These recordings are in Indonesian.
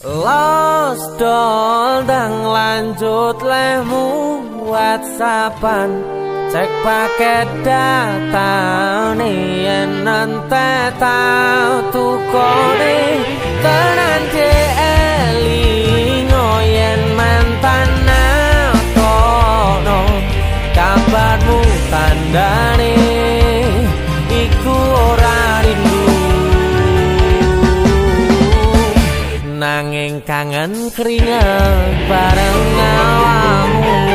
Los dong lanjut lemu WhatsAppan. Cek paket data nian nanti tau tuko tenan je ngoyen mantan nato no kabarmu tanda nih nanging kangen keringet bareng awamu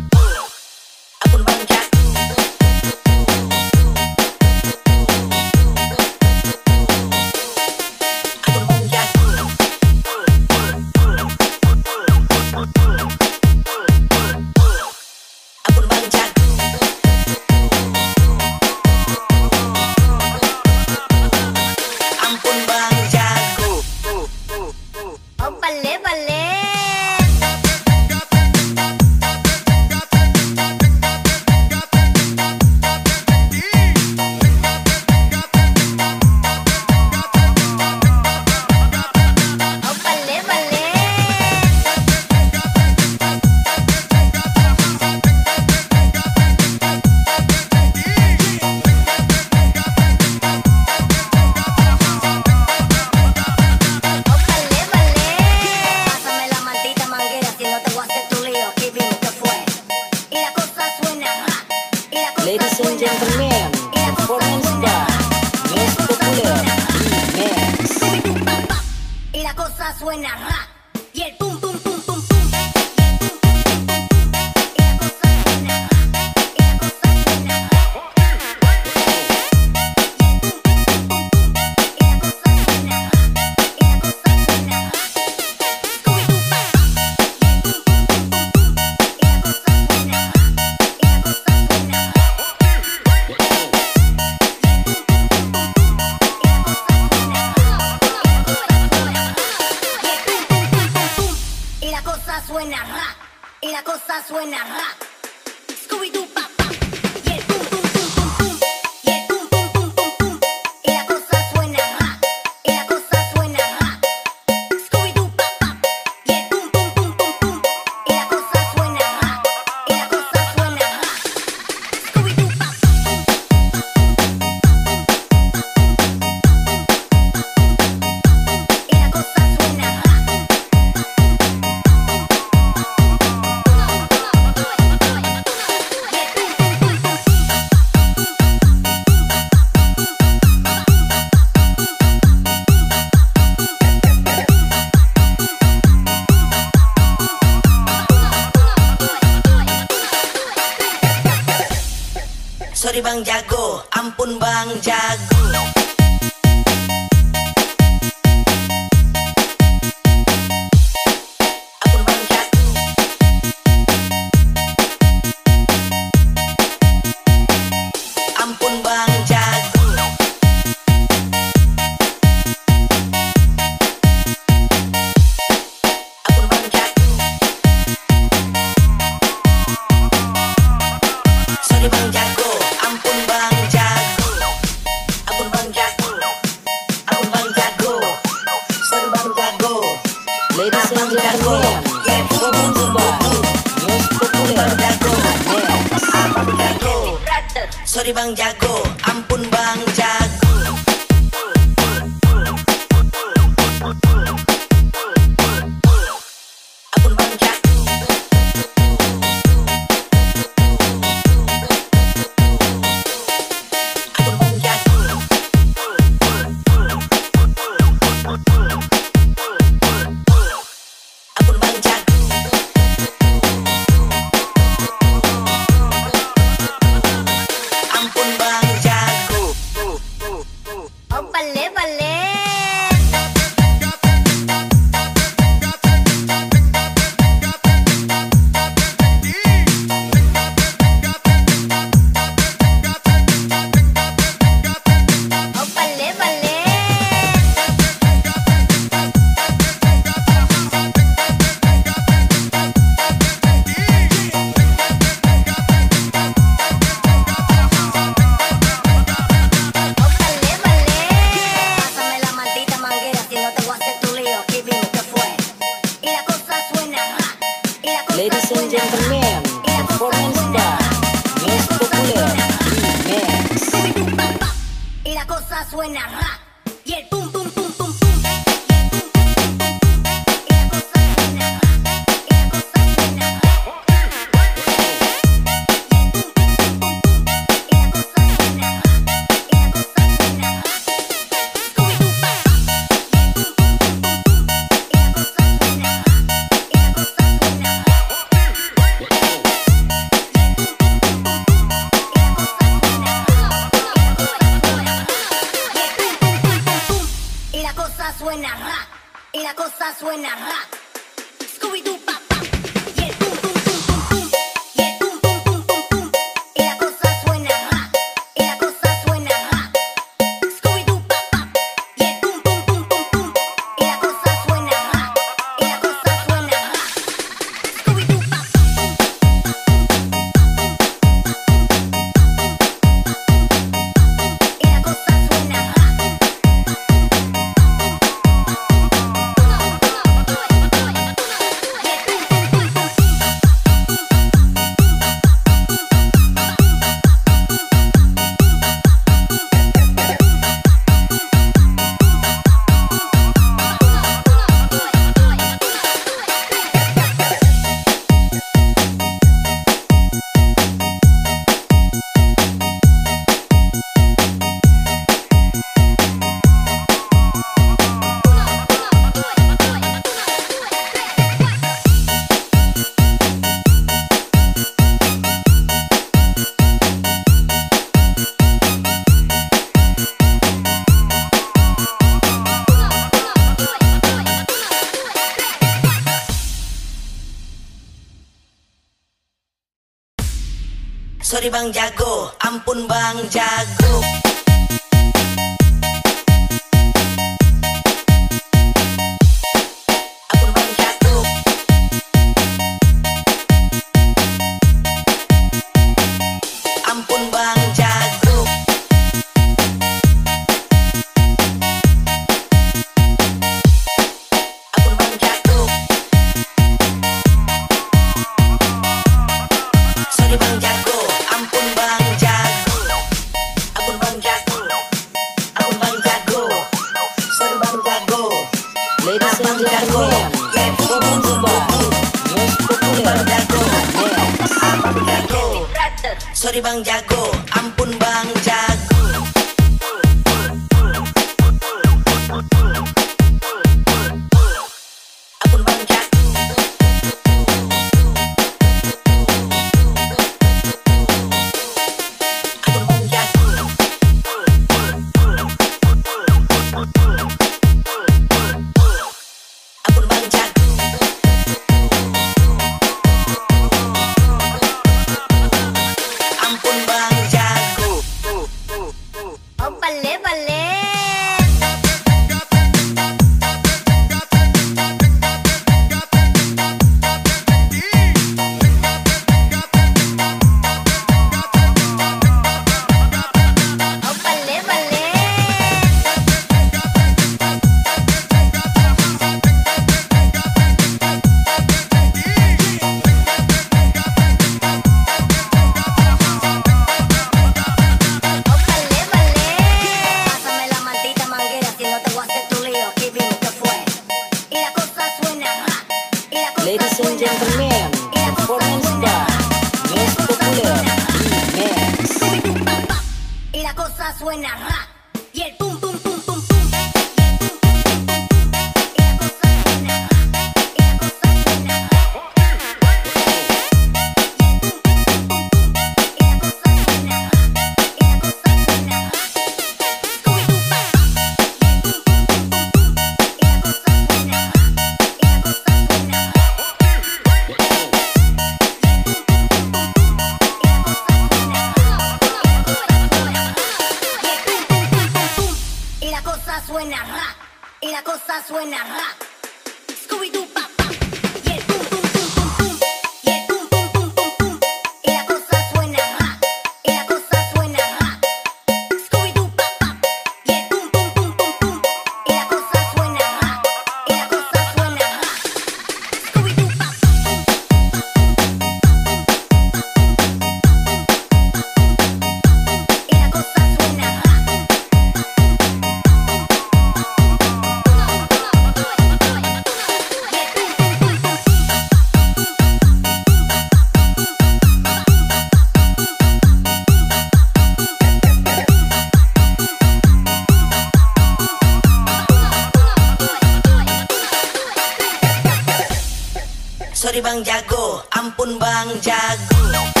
Sorry bang jago, ampun bang jago.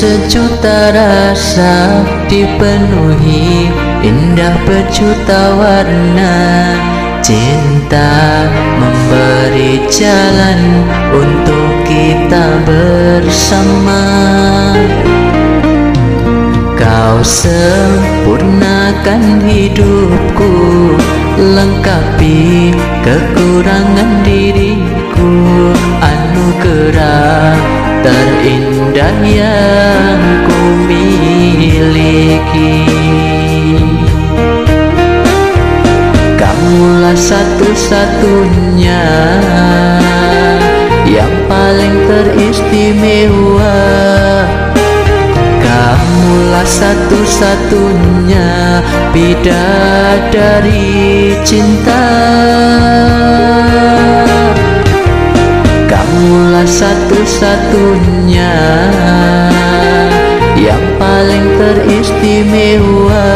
Sejuta rasa dipenuhi Indah berjuta warna. Cinta memberi jalan untuk kita bersama. Kau sempurnakan hidupku Lengkapi kekurangan diriku Anugerah terindah yang ku miliki Kamulah satu-satunya Yang paling teristimewa. Kamulah satu-satunya bidadari cinta Kamulah satu-satunya Yang paling teristimewa.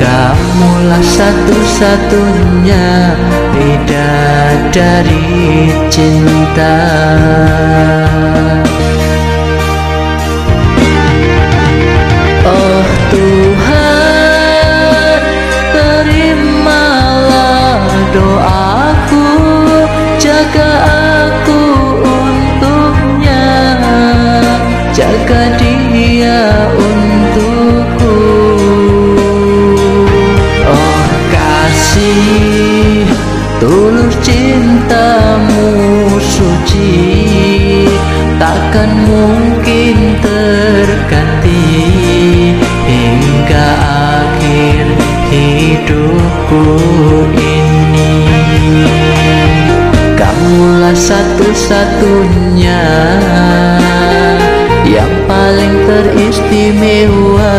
Kamulah satu-satunya bidadari cinta dia untukku. Oh kasih, tulus cintamu suci, takkan mungkin terganti hingga akhir hidupku ini. Kamulah satu-satunya yang paling teristimewa.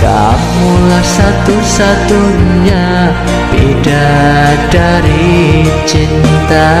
Kamulah satu-satunya bidadari cinta.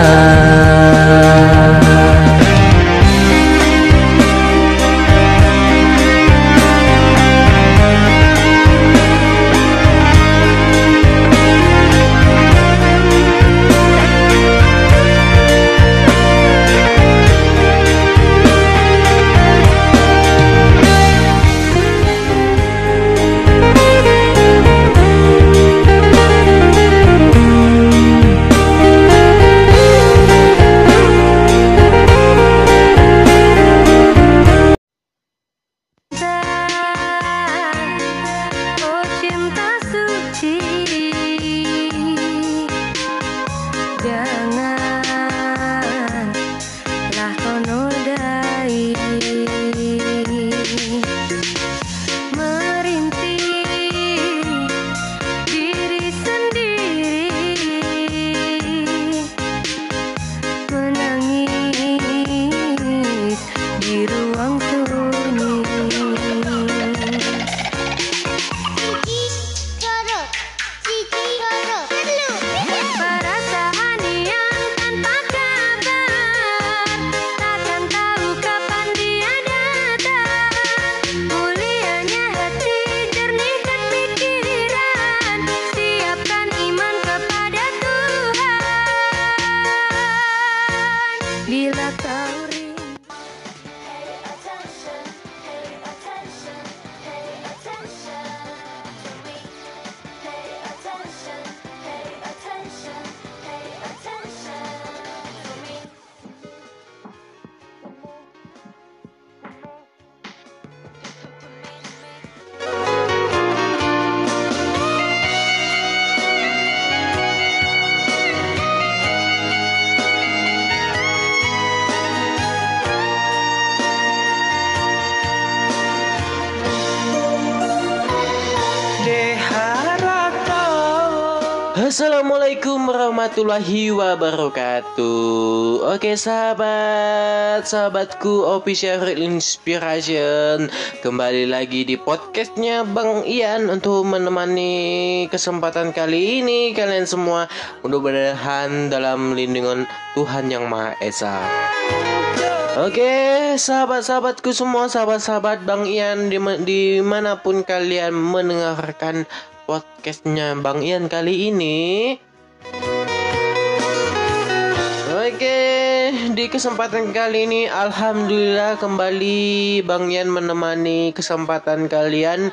Warahmatullahi wabarakatuh. Oke sahabat Sahabatku Official Inspiration. Kembali lagi di podcastnya Bang Ian Untuk menemani kesempatan kali ini Kalian semua. Mudah-mudahan dalam lindungan Tuhan Yang Maha Esa. Oke, sahabat-sahabatku semua, sahabat-sahabat Bang Ian dim- di mana pun kalian mendengarkan podcastnya Bang Ian kali ini. Oke, di kesempatan kali ini Alhamdulillah kembali Bang Yan menemani kesempatan kalian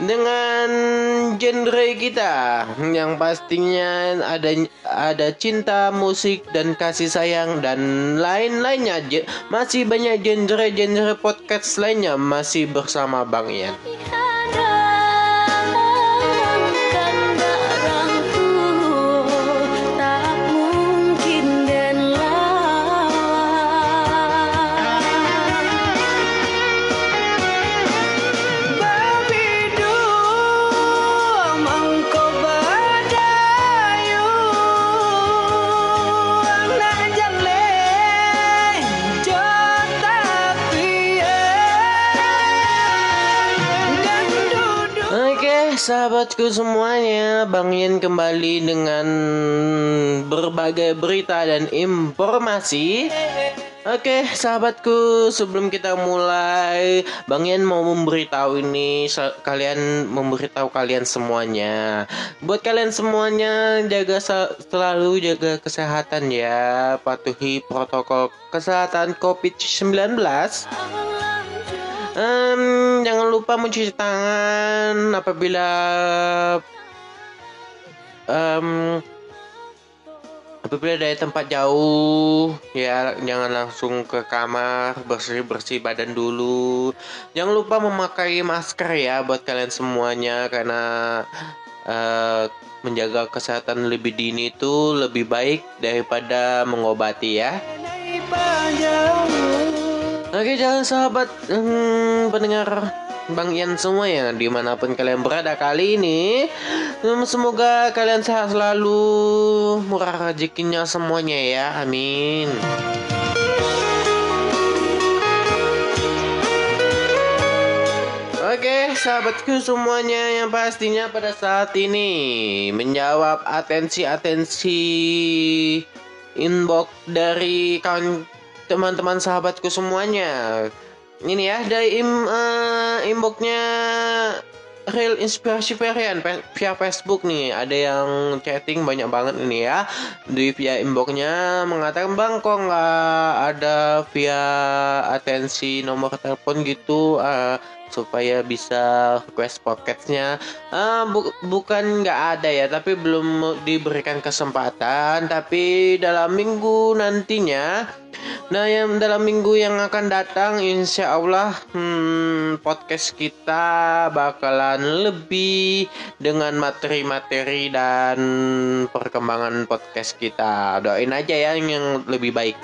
dengan genre kita yang pastinya ada ada cinta, musik dan kasih sayang dan lain-lainnya. Masih banyak genre-genre podcast lainnya masih bersama Bang Yan. Sahabatku semuanya, Bang Yen kembali dengan berbagai berita dan informasi. Oke, sahabatku, sebelum kita mulai, Bang Yen mau memberitahu ini kalian memberitahu kalian semuanya. Buat kalian semuanya jaga selalu jaga kesehatan ya, patuhi protokol kesehatan COVID-19. Jangan lupa mencuci tangan apabila em, apabila dari tempat jauh. Ya jangan langsung ke kamar bersih bersih badan dulu. Jangan lupa memakai masker ya buat kalian semuanya karena eh, menjaga kesehatan lebih dini itu lebih baik daripada mengobati ya Oke jangan sahabat hmm, pendengar Bang Ian semua ya di mana pun kalian berada kali ini Semoga kalian sehat selalu Murah rezekinya semuanya ya amin. Oke sahabatku semuanya yang pastinya pada saat ini Menjawab atensi-atensi inbox dari kawan teman-teman sahabatku semuanya. Ini ya dari im, eh, inboxnya Real Inspirasi Varian via Facebook nih. Ada yang chatting banyak banget ini ya di via inboxnya mengatakan bang kok nggak ada via atensi nomor telepon gitu eh, supaya bisa request podcastnya Ah, bu- bukan nggak ada ya tapi belum diberikan kesempatan. Tapi dalam minggu nantinya nah yang dalam minggu yang akan datang insya Allah hmm, podcast kita bakalan lebih dengan materi-materi dan perkembangan podcast kita. Doain aja ya yang lebih baik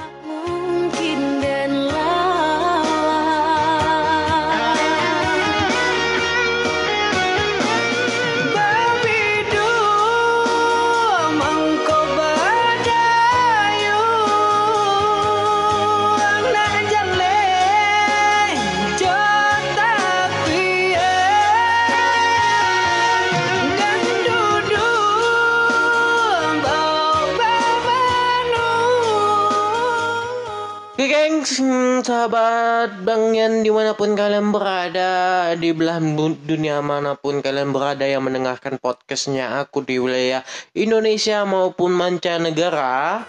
Sahabat Bang Yan di mana pun kalian berada Di belahan dunia mana pun kalian berada yang mendengarkan podcastnya aku di wilayah Indonesia maupun mancanegara.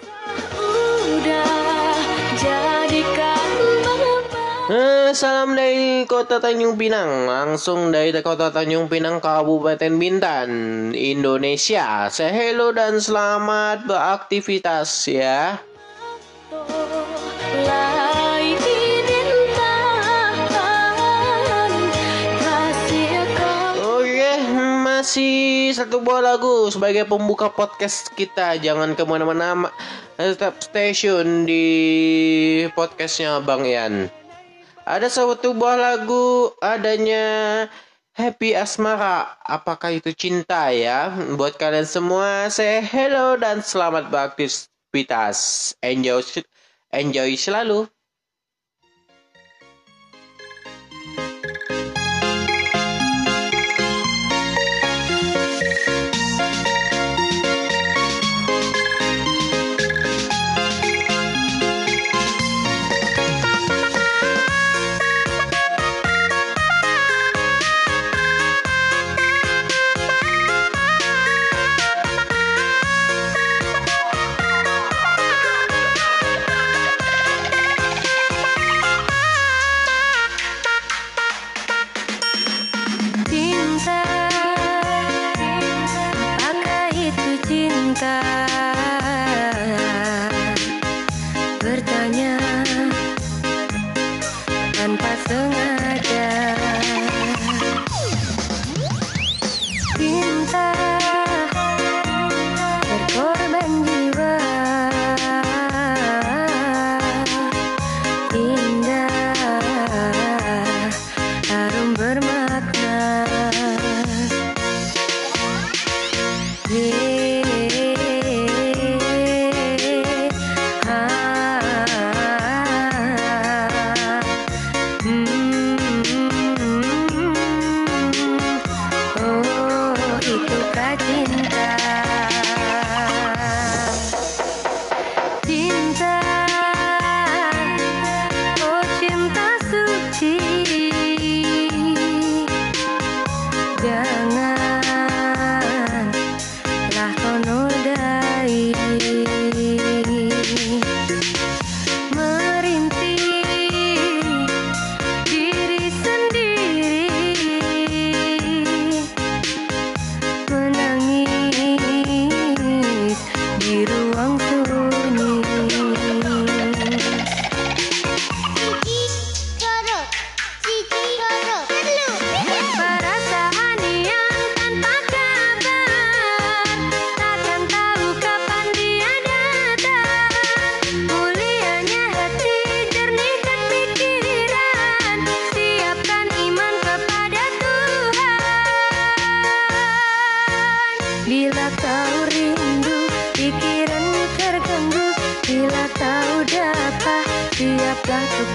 Udah Eh, Salam dari kota Tanjung Pinang Langsung dari kota Tanjung Pinang Kabupaten Bintan Indonesia. Say hello dan selamat beraktivitas ya masih satu buah lagu sebagai pembuka podcast kita. Jangan ke mana-mana, ma- tetap stay-tune di podcastnya Bang Ian. Ada satu buah lagu adanya Happy Asmara. Apakah itu cinta ya? Buat kalian semua, say hello dan selamat beraktivitas. Enjoy, enjoy selalu.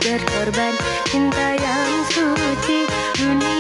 Berkorban. Cinta yang suci Dunia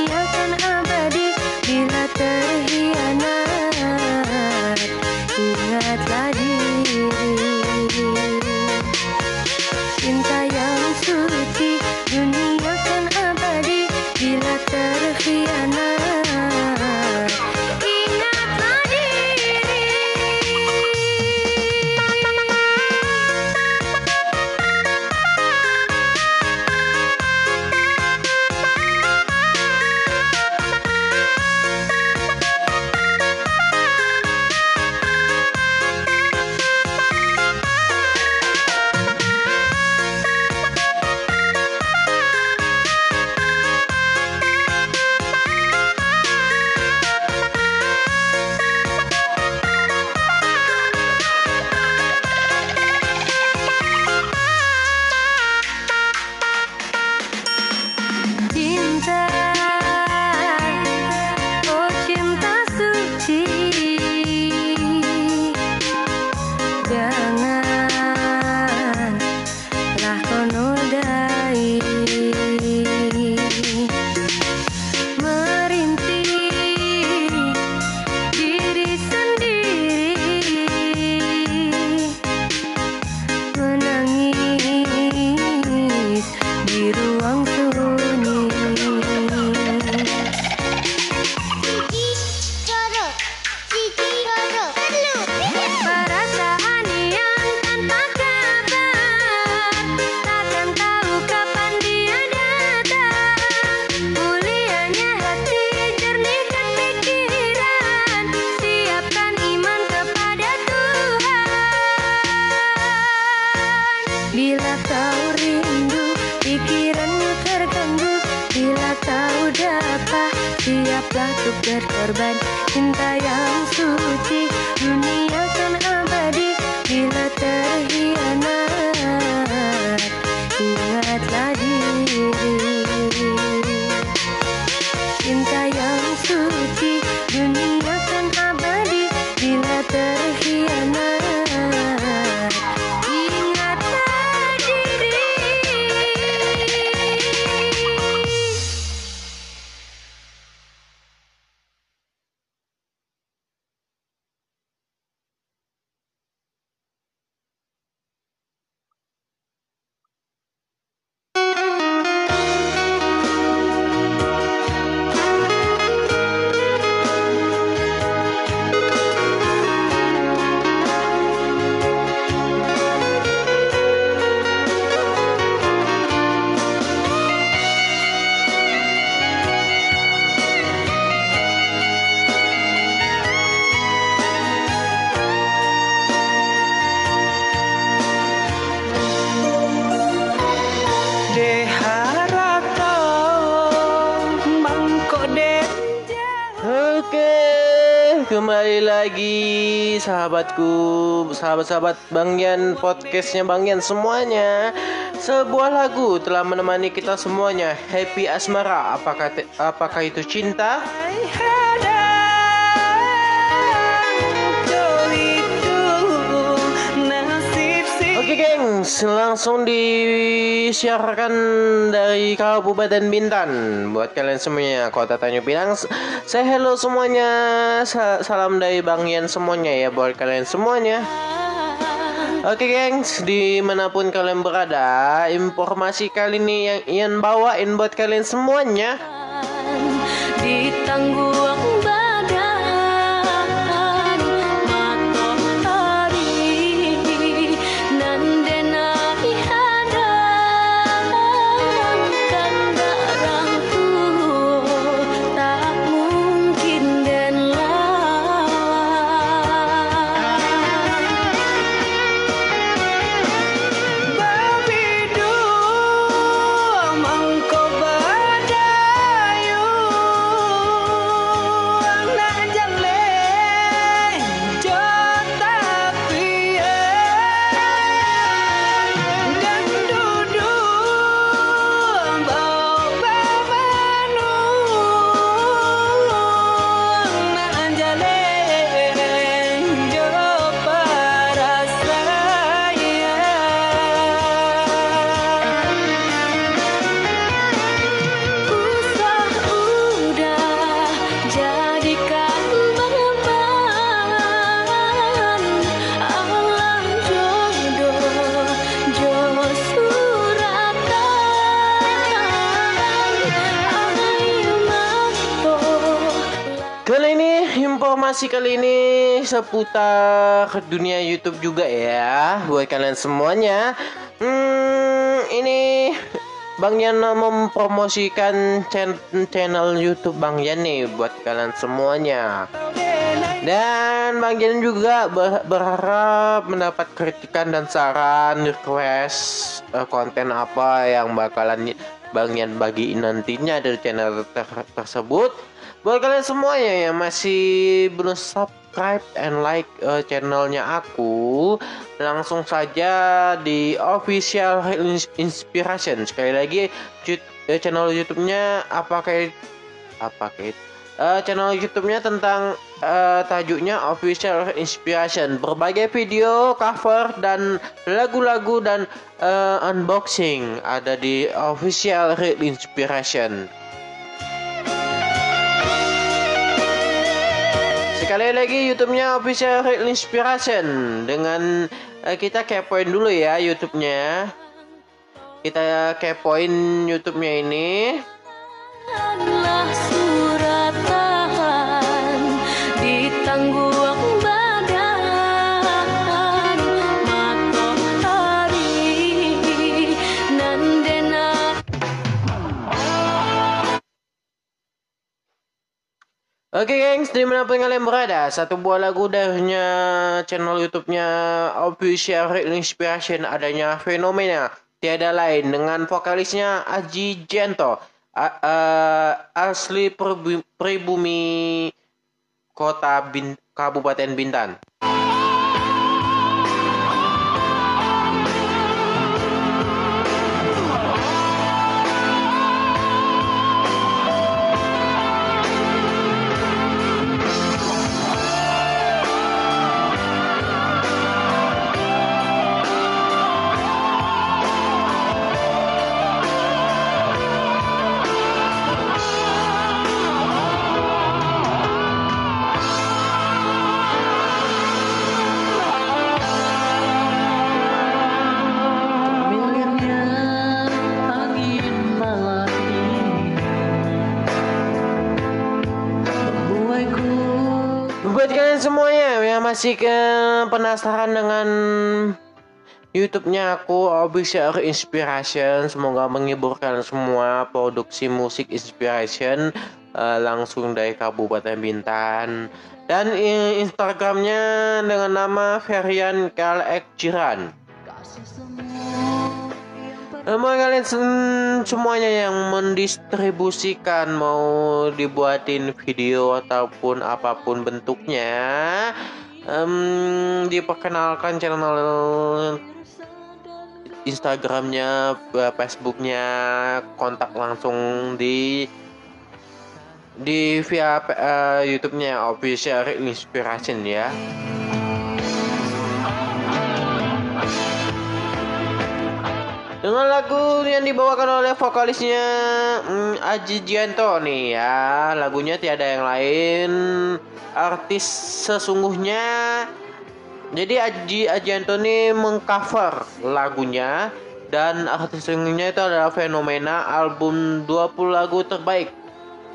sahabatku, sahabat-sahabat Bang Yan, podcastnya Bang Yan semuanya. Sebuah lagu telah menemani kita semuanya. Happy Asmara, apakah apakah itu cinta? Oke gengs, langsung disiarkan dari Kabupaten Bintan. Buat kalian semuanya, Kota Tanjung Pinang Saya hello semuanya. Sa- Salam dari Bang Yan semuanya ya Buat kalian semuanya. Oke gengs, di mana pun kalian berada Informasi kali ini yang Ian bawain buat kalian semuanya informasi kali ini seputar dunia YouTube juga ya buat kalian semuanya. Hmm, ini Bang Yan mempromosikan chan- channel YouTube Bang Yan nih buat kalian semuanya. Dan Bang Yan juga ber- berharap mendapat kritikan dan saran request eh, konten apa yang bakalan Bang Yan bagiin nantinya dari channel ter- tersebut. Buat kalian semuanya yang masih belum subscribe and like eh, channelnya aku, langsung saja di official Ins- inspiration. Sekali lagi eh, channel YouTube-nya apa kayak apa kayak eh, channel YouTube-nya tentang eh, tajuknya official inspiration. Berbagai video, cover dan lagu-lagu dan eh, unboxing ada di official Real Inspiration. Sekali lagi YouTube-nya official Real Inspiration dengan eh, kita kepoin dulu ya YouTube-nya. Kita kepoin YouTube-nya ini. Adalah suratan Oke gengs, di mana pun kalian berada, satu buah lagu darinya channel YouTube-nya Official Inspiration adanya fenomena tiada lain dengan vokalisnya Aji Jento A- eh, asli pribumi kota Bin- Kabupaten Bintan. Masih ke penasaran dengan YouTube-nya aku Official Inspiration semoga menghibur kalian semua produksi musik inspiration eh, langsung dari Kabupaten Bintan dan eh, Instagramnya dengan nama Ferian Kalek Jiran. Mau kalian sem- semuanya yang mendistribusikan mau dibuatin video ataupun apa pun bentuknya em, diperkenalkan channel Instagramnya, eh, Facebooknya, kontak langsung di di via eh, YouTube-nya Official Inspiration ya. Dengan lagu yang dibawakan oleh vokalisnya mm, Aji Gianto nih ya. Lagunya tiada yang lain. Artis sesungguhnya. Jadi Aji Ajianto ini mengcover lagunya. Dan artis sesungguhnya itu adalah fenomena album 20 lagu terbaik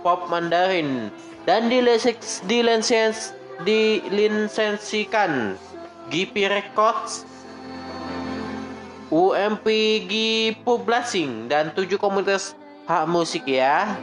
Pop Mandarin. Dan dileseks, dilensens, dilisensikan GP Records UMPG Publishing dan tujuh komunitas hak musik ya.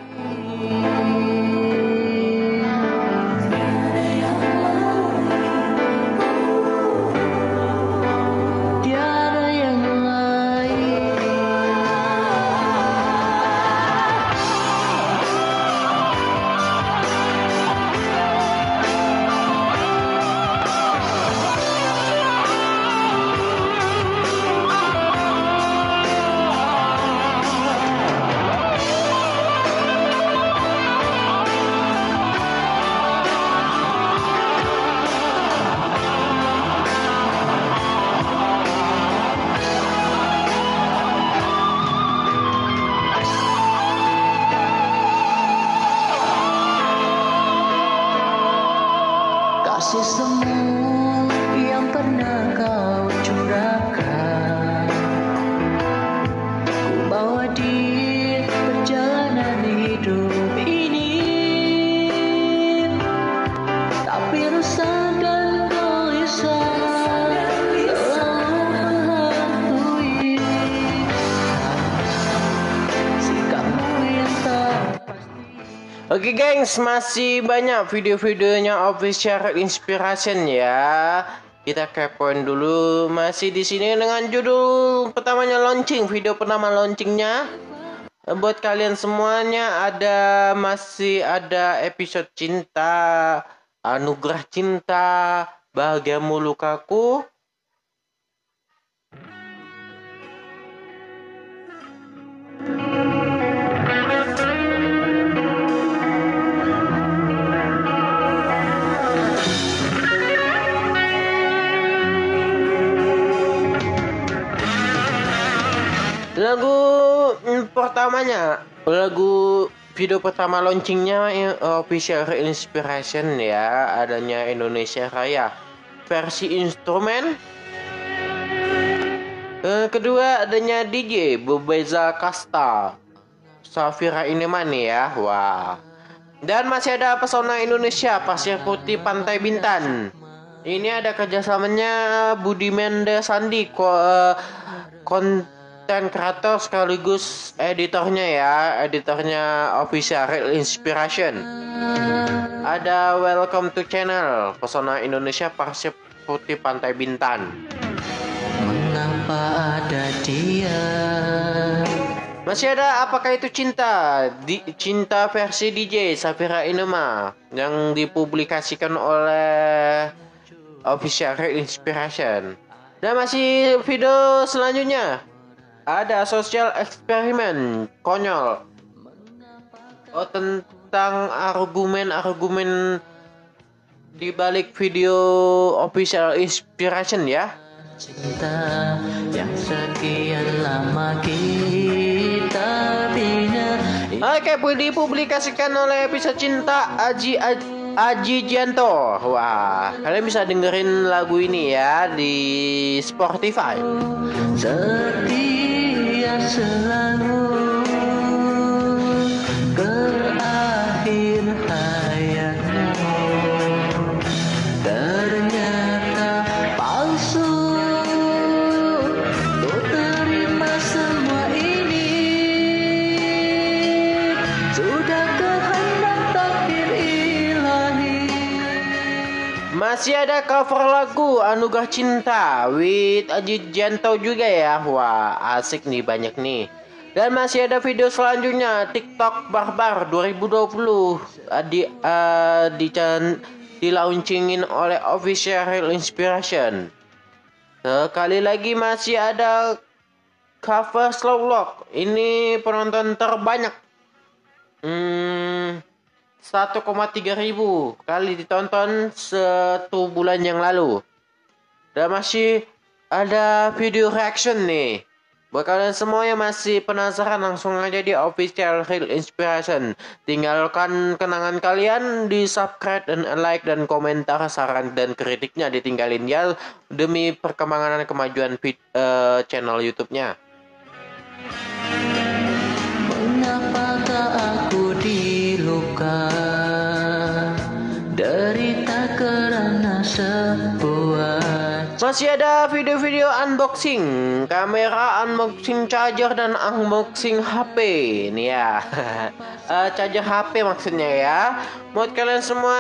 Gengs, masih banyak video-videonya official inspiration ya. Kita kepoin dulu masih di sini dengan judul pertamanya launching, video pertama launchingnya. Buat kalian semuanya ada masih ada episode cinta, anugerah cinta, bahagiamu lukaku. Lagu mm, pertamanya, lagu video pertama launchingnya eh, official inspiration ya, adanya Indonesia Raya versi instrumen. Eh, kedua adanya DJ Bebeza Kasta, Safira Ineman ya, wah. Dan masih ada pesona Indonesia Pasir Putih Pantai Bintan. Ini ada kerjasamanya Budi Mendes Sandi ko, eh, konten kreator sekaligus editornya ya, editornya official Real Inspiration. Ada Welcome to Channel Pesona Indonesia Pasir Putih Pantai Bintan. Mengapa ada dia Masih ada apakah itu cinta? Di, cinta versi DJ Safira Inema yang dipublikasikan oleh Official Real Inspiration. Dan masih video selanjutnya ada social eksperimen konyol. Oh tentang argumen-argumen di balik video Official Inspiration ya. Cinta yang sekian lama kita bina Oke, dipublikasikan oleh episode cinta Aji Aji, Aji Janto. Wah, kalian bisa dengerin lagu ini ya di Spotify. Setia selalu Masih ada cover lagu Anugerah Cinta with Aji Janto juga ya. Wah, asik nih banyak nih. Dan masih ada video selanjutnya TikTok Barbar 2020 uh, di uh, di di launchingin oleh Official Inspiration. Sekali lagi masih ada cover Slow Lock. Ini penonton terbanyak. Hmm, 1,3 ribu kali ditonton satu bulan yang lalu. Dan masih ada video reaction nih. Buat kalian semua yang masih penasaran langsung aja di official Real Inspiration. Tinggalkan kenangan kalian di subscribe dan like dan komentar saran dan kritiknya ditinggalin ya demi perkembangan dan kemajuan vid- eh, channel YouTube-nya. Mengapakah aku diluka Derita karena sebuah Masih ada video-video unboxing, kamera unboxing charger dan unboxing HP. Nih ya, Eh, charger HP maksudnya ya. Buat kalian semua,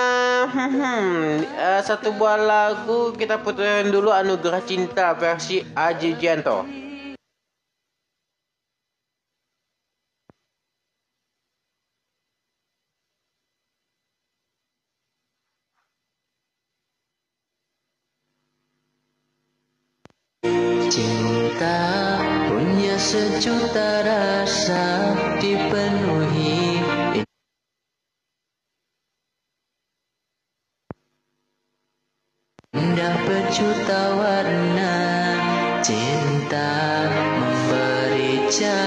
eh, satu buah lagu kita puterin dulu Anugerah Cinta versi Aji Janto. Cinta punya sejuta rasa dipenuhi. Indah berjuta warna Cinta memberi jalan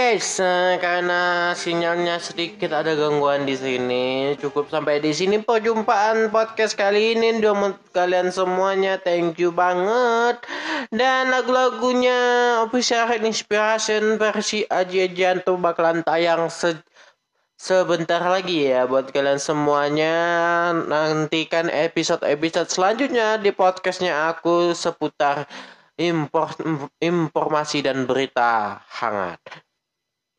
guys, eh, karena sinyalnya sedikit ada gangguan di sini, cukup sampai di sini perjumpaan podcast kali ini untuk kalian semuanya. Thank you banget. Dan lagu-lagunya Official Inspiration versi Aji Janto bakalan tayang se sebentar lagi ya buat kalian semuanya. Nantikan episode-episode selanjutnya di podcastnya aku seputar impor, informasi dan berita hangat.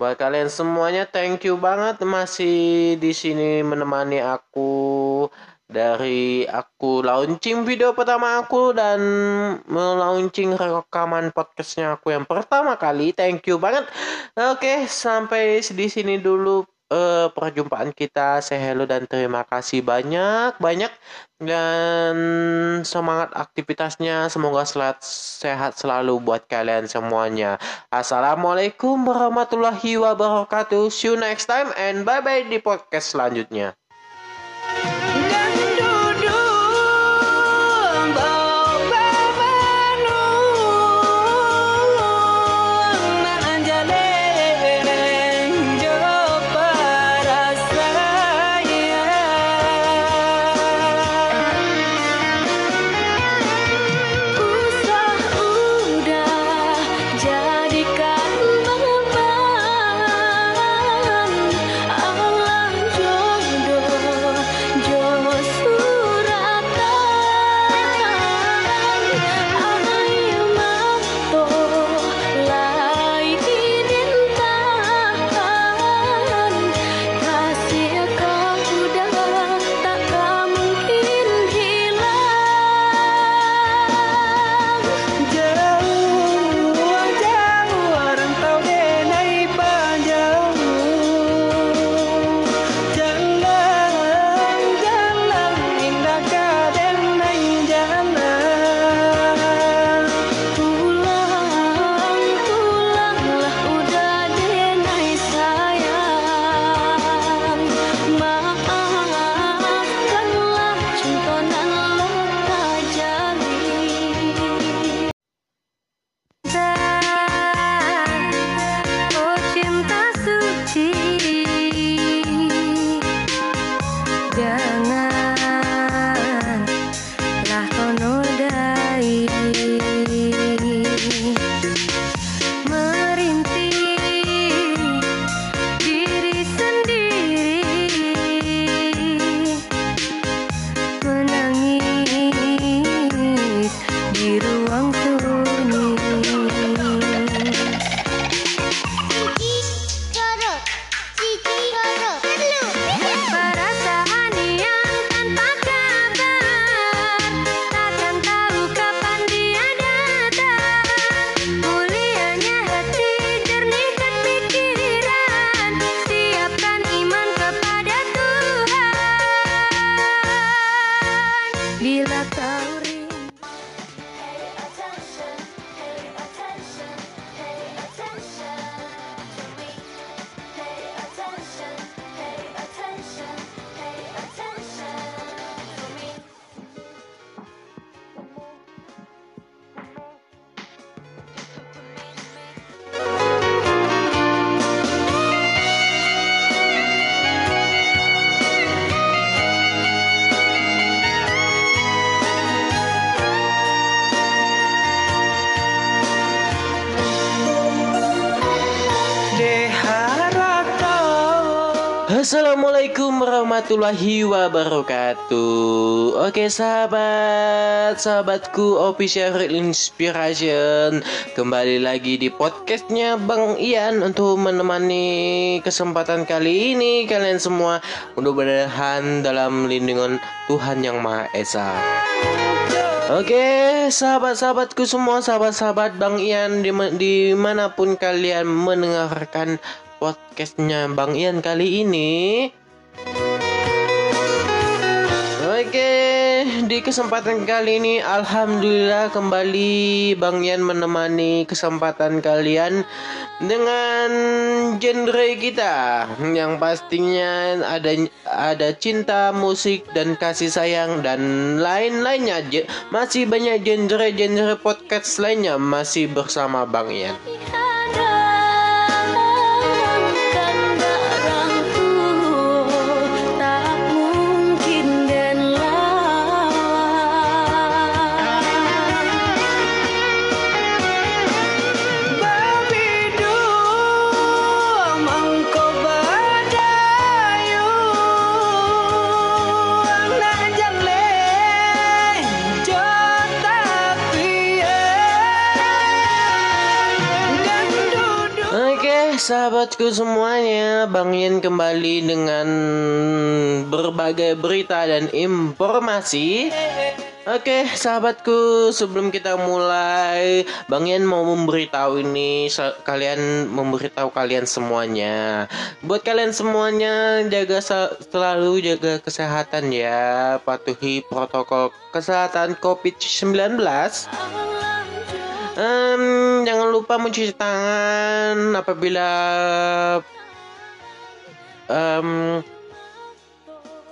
Buat kalian semuanya thank you banget masih di sini menemani aku dari aku launching video pertama aku dan melaunching rekaman podcastnya aku yang pertama kali. Thank you banget. Oke, sampai di sini dulu eh, perjumpaan kita. Saya hello dan terima kasih banyak banyak. Dan semangat aktivitasnya semoga selat, sehat selalu buat kalian semuanya. Assalamualaikum warahmatullahi wabarakatuh. See you next time and bye bye di podcast selanjutnya warahmatullahi wabarakatuh. Oke sahabat Sahabatku Official Inspiration. Kembali lagi di podcastnya Bang Ian Untuk menemani kesempatan kali ini Kalian semua. Mudah-mudahan dalam lindungan Tuhan Yang Maha Esa. Oke, sahabat-sahabatku semua, sahabat-sahabat Bang Ian dim- di mana pun kalian mendengarkan podcastnya Bang Ian kali ini. Oke, di kesempatan kali ini Alhamdulillah kembali Bang Ian menemani kesempatan kalian dengan genre kita yang pastinya ada ada cinta, musik dan kasih sayang dan lain-lainnya. Masih banyak genre-genre podcast lainnya masih bersama Bang Ian. Sahabatku semuanya, Bang Yen kembali dengan berbagai berita dan informasi. Oke, sahabatku, sebelum kita mulai, Bang Yen mau memberitahu ini kalian memberitahu kalian semuanya. Buat kalian semuanya jaga selalu jaga kesehatan ya, patuhi protokol kesehatan COVID-19. Em, jangan lupa mencuci tangan apabila em,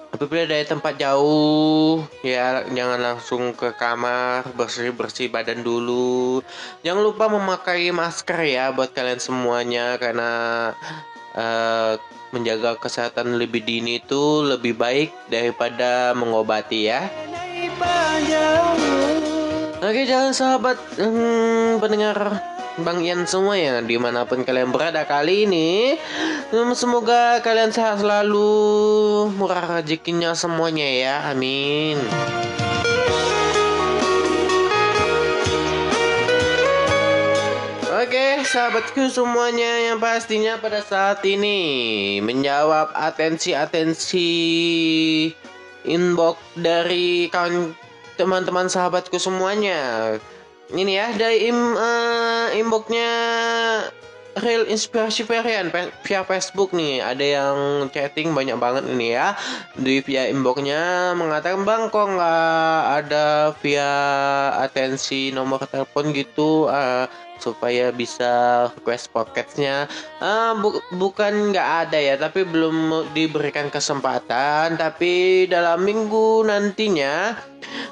apabila dari tempat jauh. Ya jangan langsung ke kamar bersih bersih badan dulu. Jangan lupa memakai masker ya buat kalian semuanya karena eh, menjaga kesehatan lebih dini itu lebih baik daripada mengobati ya Oke jangan sahabat hmm, pendengar Bang Ian semua ya di mana pun kalian berada kali ini Semoga kalian sehat selalu Murah rezekinya semuanya ya Amin. Oke, sahabatku semuanya yang pastinya pada saat ini menjawab atensi-atensi inbox dari kawan teman-teman sahabatku semuanya. Ini ya dari im, eh, inboxnya Real Inspirasi Varian via Facebook nih. Ada yang chatting banyak banget ini ya. Di via inboxnya mengatakan bang kok nggak ada via atensi nomor telepon gitu? Eh, supaya bisa request podcastnya Ah, bu- bukan nggak ada ya tapi belum diberikan kesempatan. Tapi dalam minggu nantinya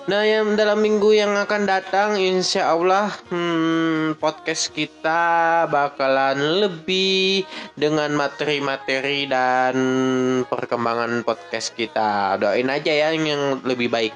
nah yang dalam minggu yang akan datang insya Allah hmm, podcast kita bakalan lebih dengan materi-materi dan perkembangan podcast kita. Doain aja ya yang lebih baik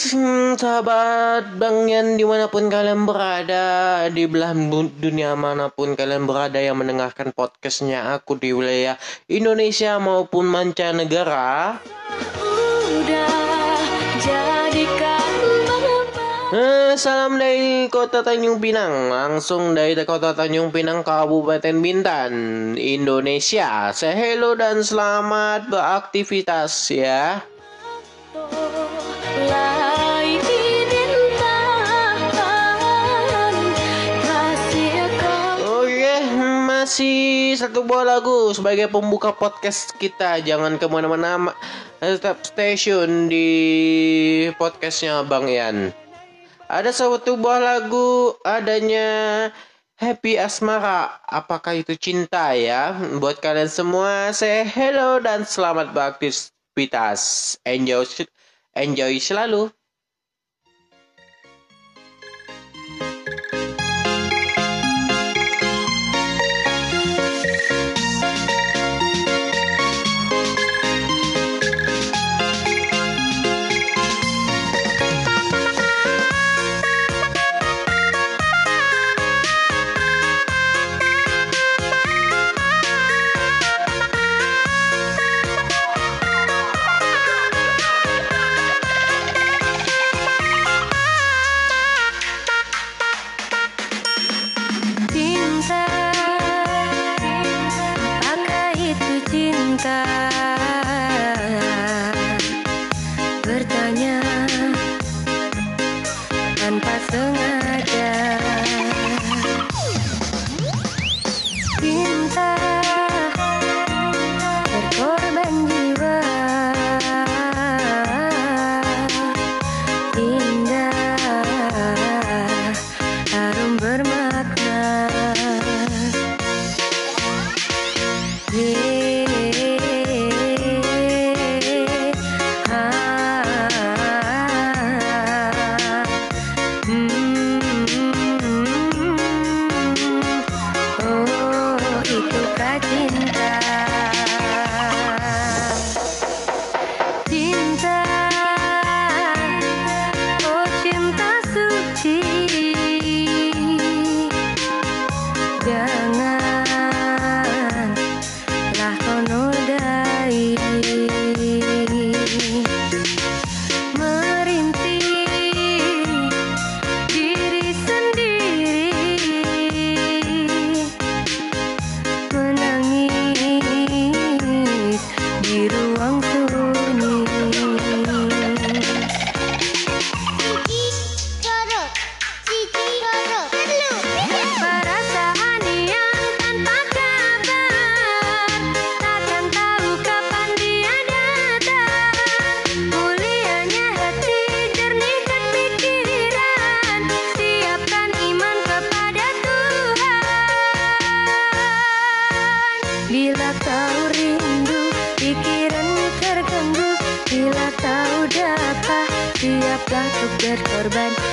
sahabat Bang Yan di mana pun kalian berada Di belahan dunia mana pun kalian berada yang mendengarkan podcastnya aku di wilayah Indonesia maupun mancanegara. Udah Eh, Salam dari kota Tanjung Pinang Langsung dari kota Tanjung Pinang Kabupaten Bintan Indonesia. Say hello dan selamat beraktivitas ya. Lai masih satu buah lagu sebagai pembuka podcast kita. Jangan ke mana-mana, ma- tetap station di podcastnya Bang Ian. Ada satu buah lagu adanya Happy Asmara. Apakah itu cinta ya? Buat kalian semua, saya hello dan selamat beraktivitas. Enjoy, enjoy selalu. korban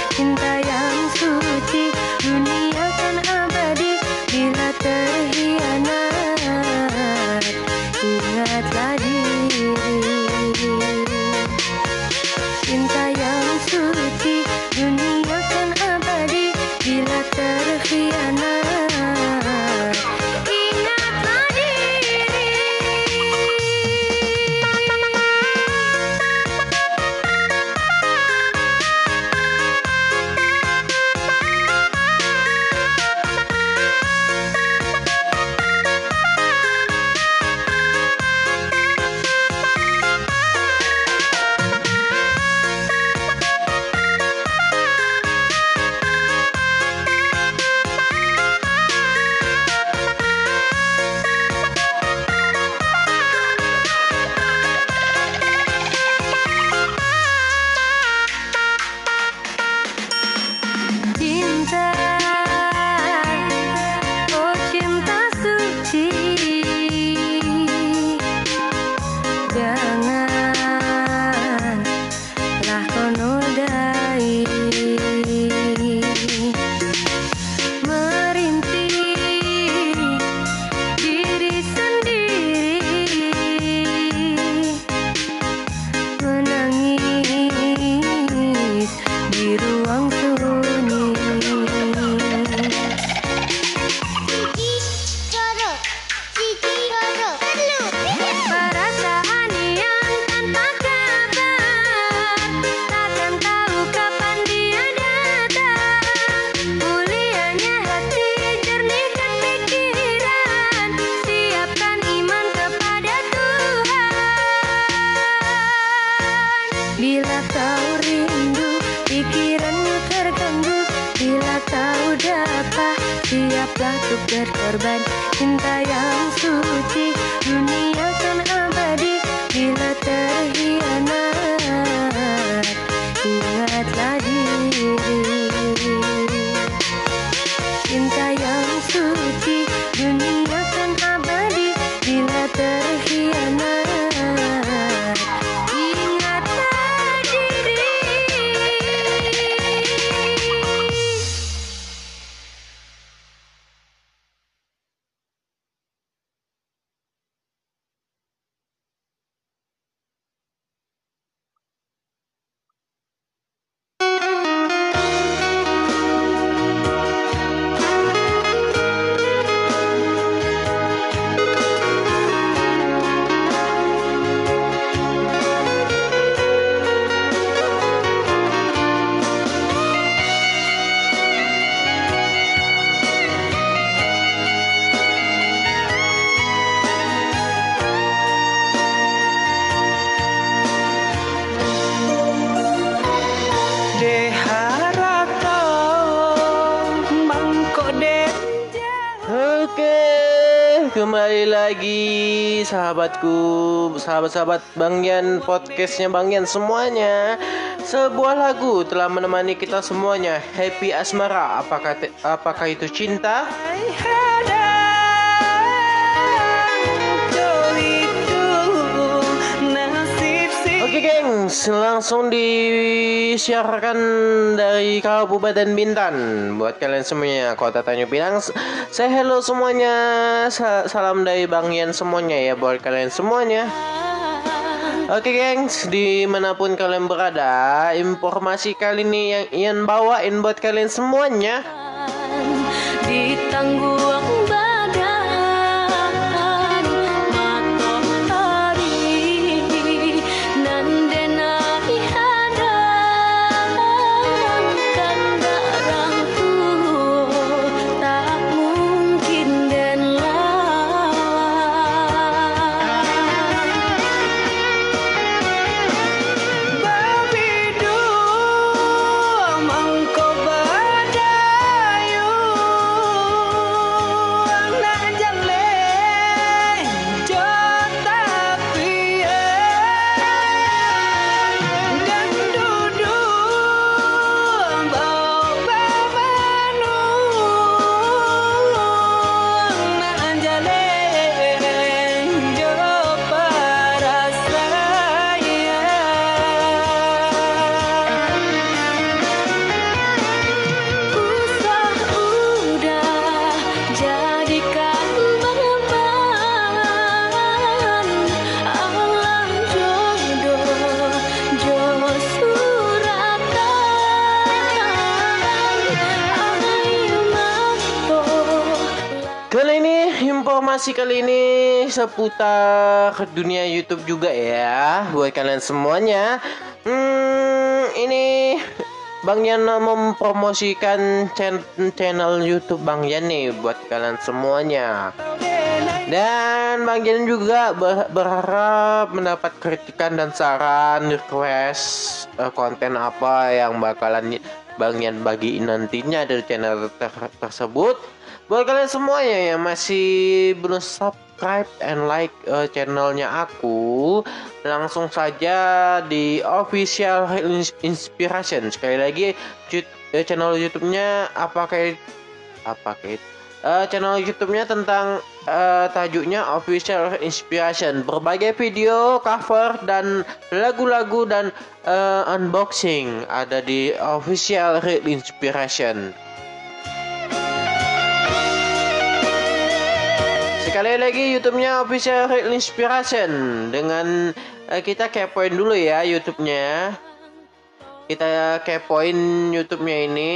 sahabatku, sahabat-sahabat Bang Yan, podcastnya Bang Yan semuanya. Sebuah lagu telah menemani kita semuanya. Happy Asmara, apakah apakah itu cinta? Hai, hai. Hmm, langsung disiarkan dari Kabupaten Bintan. Buat kalian semuanya kota Tanjung Pinang Saya hello semuanya. Salam dari Bang Yan semuanya ya buat kalian semuanya. Oke gengs, di mana pun kalian berada, informasi kali ini yang Ian bawain buat kalian semuanya. Informasi kali ini seputar dunia YouTube juga ya buat kalian semuanya. Hmm, ini Bang Yan mempromosikan chan- channel YouTube Bang Yan buat kalian semuanya. Dan Bang Yan juga ber- berharap mendapat kritikan dan saran request eh, konten apa yang bakalan Bang Yan bagiin nantinya dari channel ter- tersebut. Buat kalian semuanya yang masih belum subscribe and like eh, channelnya aku, langsung saja di official Ins- inspiration. Sekali lagi eh, channel YouTube-nya apa kayak apa kayak eh, channel YouTube-nya tentang eh, tajuknya Official Inspiration. Berbagai video, cover dan lagu-lagu dan eh, unboxing ada di Official Real Inspiration. Sekali lagi YouTube-nya Official Real Inspiration dengan eh, kita kepoin dulu ya YouTube-nya. Kita kepoin YouTube-nya ini.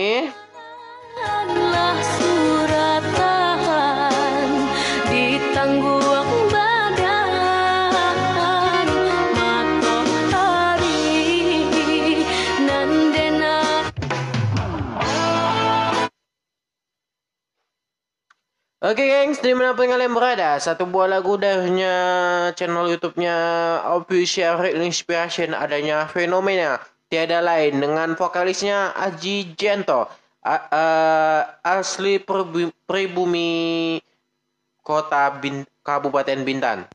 Oke gengs, di mana pun kalian berada, satu buah lagu darinya channel YouTube-nya Official Inspiration adanya Fenomena tiada lain dengan vokalisnya Aji Jento A- eh, asli pribumi kota Bin- Kabupaten Bintan.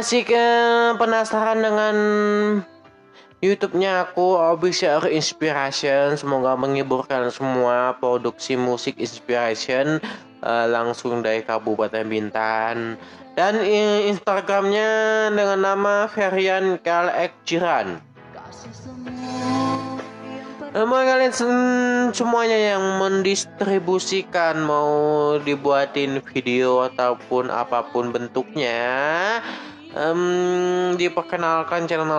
Masih ke penasaran dengan YouTube-nya aku Official Inspiration semoga menghibur kalian semua produksi musik inspiration eh, langsung dari Kabupaten Bintan dan i- Instagramnya dengan nama Ferian Kalek Jiran. Eh, Mau kalian sem- semuanya yang mendistribusikan mau dibuatin video ataupun apa pun bentuknya em, diperkenalkan channel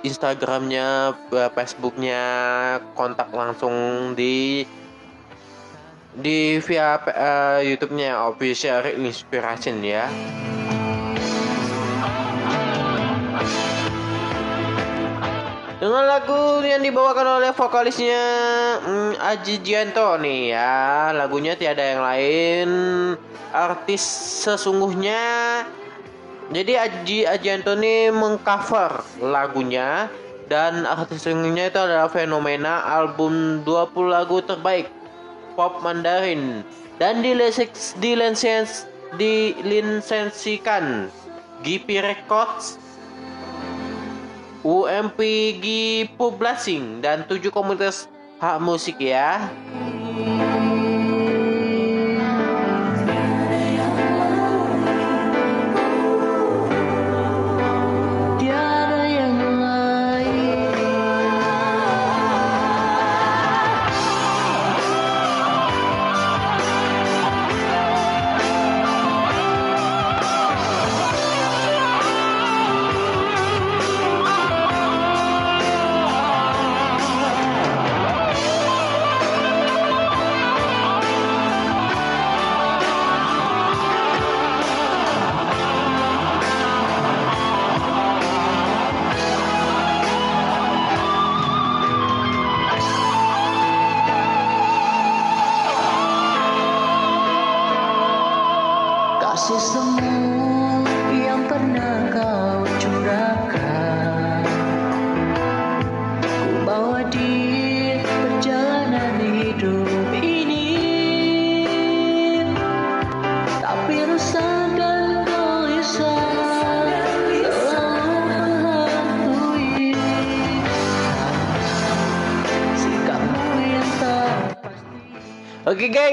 Instagramnya, eh, Facebooknya, kontak langsung di di via eh, YouTube-nya Official Inspiration ya. Dengan lagu yang dibawakan oleh vokalisnya hmm, Aji Gianto. Nih ya lagunya tiada yang lain. Artis sesungguhnya. Jadi Aji Ajianto ini mengcover lagunya. Dan artis sesungguhnya itu adalah fenomena album 20 lagu terbaik pop Mandarin. Dan dileseks dilensens dilisensikan GP Records UMPG Publishing dan tujuh komunitas hak musik ya.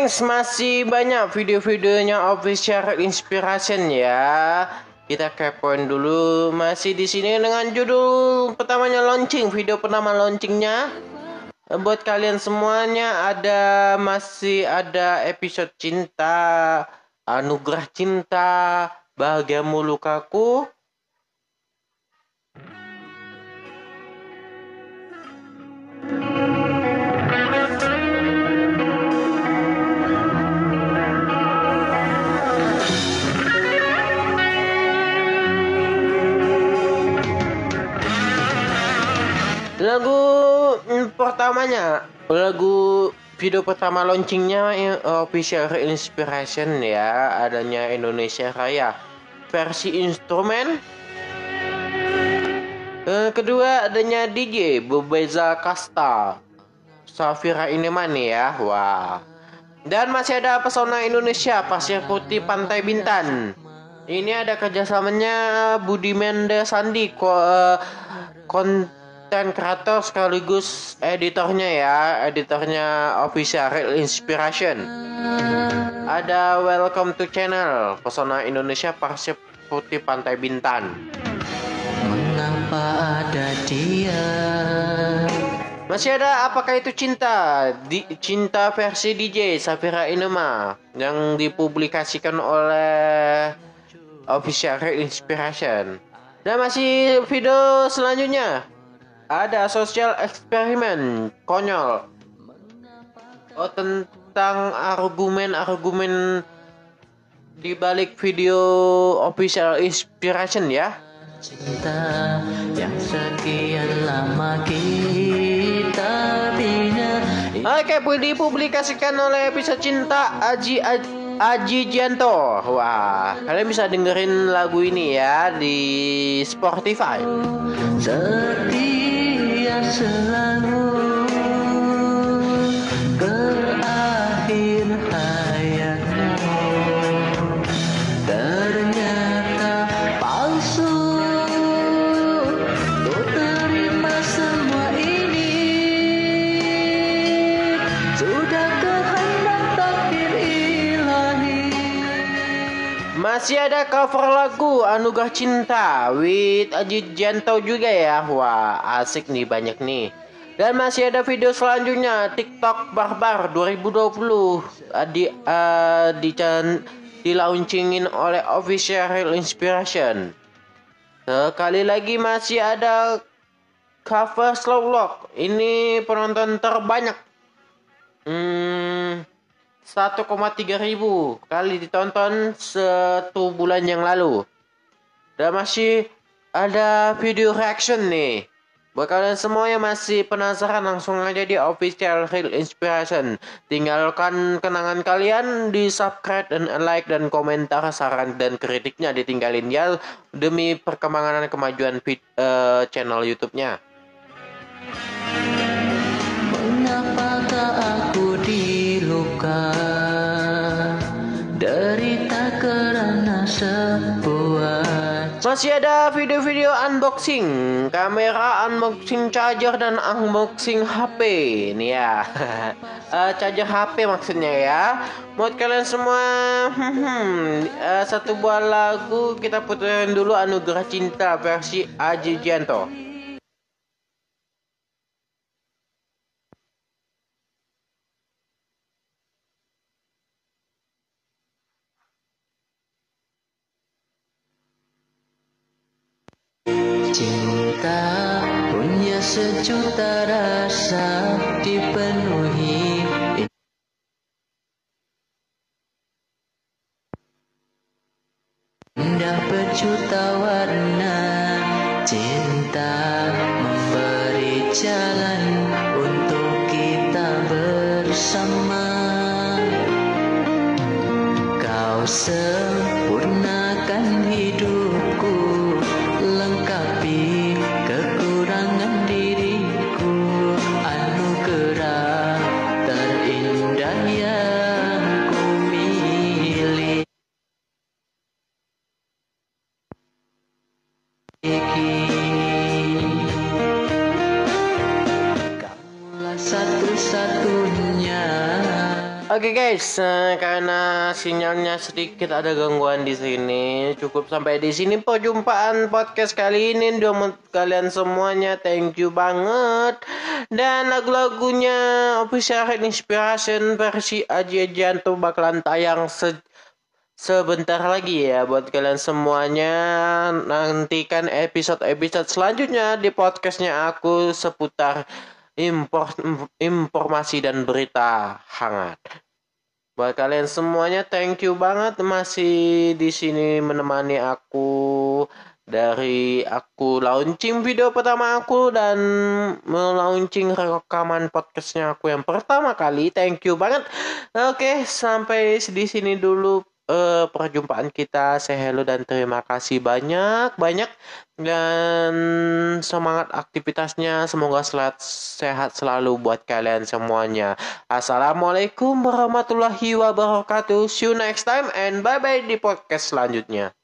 Gengs, masih banyak video-videonya official inspiration ya. Kita kepoin dulu masih di sini dengan judul pertamanya launching, video pertama launchingnya. Buat kalian semuanya ada masih ada episode cinta, anugerah cinta, bahagiamu lukaku, Lagu pertamanya, lagu video pertama launchingnya eh, official inspiration ya, adanya Indonesia Raya versi instrumen. Eh, kedua adanya DJ Bebeza Kasta, Safira Inemani ya, wah. Dan masih ada pesona Indonesia Pasir Putih Pantai Bintan. Ini ada kerjasamanya Budi Mendes Sandi ko, eh, konten kreator sekaligus editornya ya, editornya official Real Inspiration. Ada Welcome to Channel Pesona Indonesia Pasir Putih Pantai Bintan. Mengapa ada dia Masih ada apakah itu cinta? Di, cinta versi DJ Safira Inema yang dipublikasikan oleh Official Real Inspiration. Dan masih video selanjutnya ada social eksperimen konyol. Oh tentang argumen-argumen di balik video Official Inspiration ya. Cinta yang sekian lama kita bina Oke, dipublikasikan oleh episode cinta Aji Aj- Aji Gianto. Wah, kalian bisa dengerin lagu ini ya di Spotify. Setia selalu Masih ada cover lagu Anugerah Cinta with Aji Gianto juga ya. Wah, asik nih banyak nih. Dan masih ada video selanjutnya TikTok Barbar 2020 uh, di uh, di di launchingin oleh Official Inspiration. Sekali lagi masih ada cover Slow Lock. Ini penonton terbanyak. Hmm, 1,3 ribu kali ditonton satu bulan yang lalu. Dan masih ada video reaction nih. Buat kalian semua yang masih penasaran langsung aja di official Real Inspiration. Tinggalkan kenangan kalian di subscribe dan like dan komentar saran dan kritiknya ditinggalin ya demi perkembangan dan kemajuan eh, channel YouTube-nya. Mengapakah aku diluka Derita karena sebuah Masih ada video-video unboxing, kamera unboxing charger dan unboxing HP. Nih ya, Eh, charger HP maksudnya ya. Buat kalian semua, hmm, eh, satu buah lagu kita puterin dulu Anugerah Cinta versi Aji Janto. Cinta punya sejuta rasa dipenuhi. Indah berjuta warna guys, karena sinyalnya sedikit ada gangguan di sini, cukup sampai di sini perjumpaan podcast kali ini untuk kalian semuanya. Thank you banget. Dan lagu-lagunya official inspiration versi Aji Janto bakalan tayang se sebentar lagi ya buat kalian semuanya. Nantikan episode-episode selanjutnya di podcastnya aku seputar impor, informasi dan berita hangat. Buat kalian semuanya thank you banget masih di sini menemani aku dari aku launching video pertama aku dan melaunching rekaman podcastnya aku yang pertama kali. Thank you banget. Oke, sampai di sini dulu eh, perjumpaan kita. Saya hello dan terima kasih banyak banyak dan semangat aktivitasnya semoga selat, sehat selalu buat kalian semuanya. Assalamualaikum warahmatullahi wabarakatuh. See you next time and bye bye di podcast selanjutnya.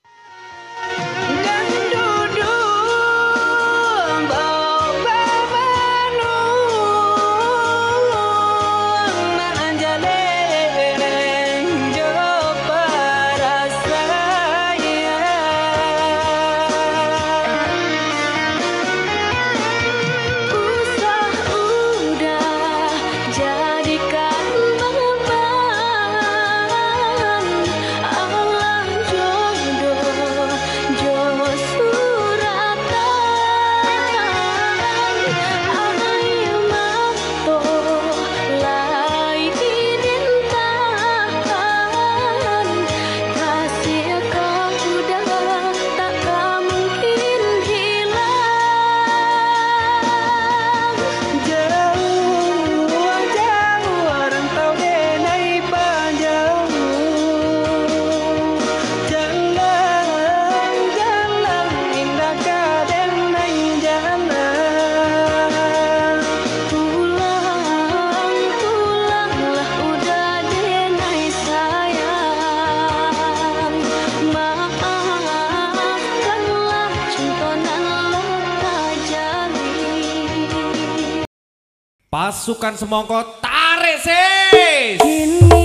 Pasukan semongko tarik sis.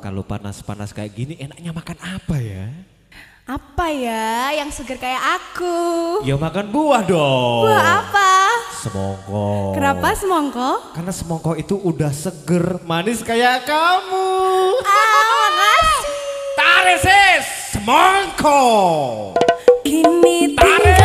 Kalau panas-panas kayak gini enaknya makan apa ya? Apa ya yang seger kayak aku? Ya makan buah dong. Buah apa? Semongko. Kenapa semongko? Karena semongko itu udah seger, manis kayak kamu. Ah, makasih. Tarik sis, semongko. Ini tiba.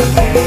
Hey.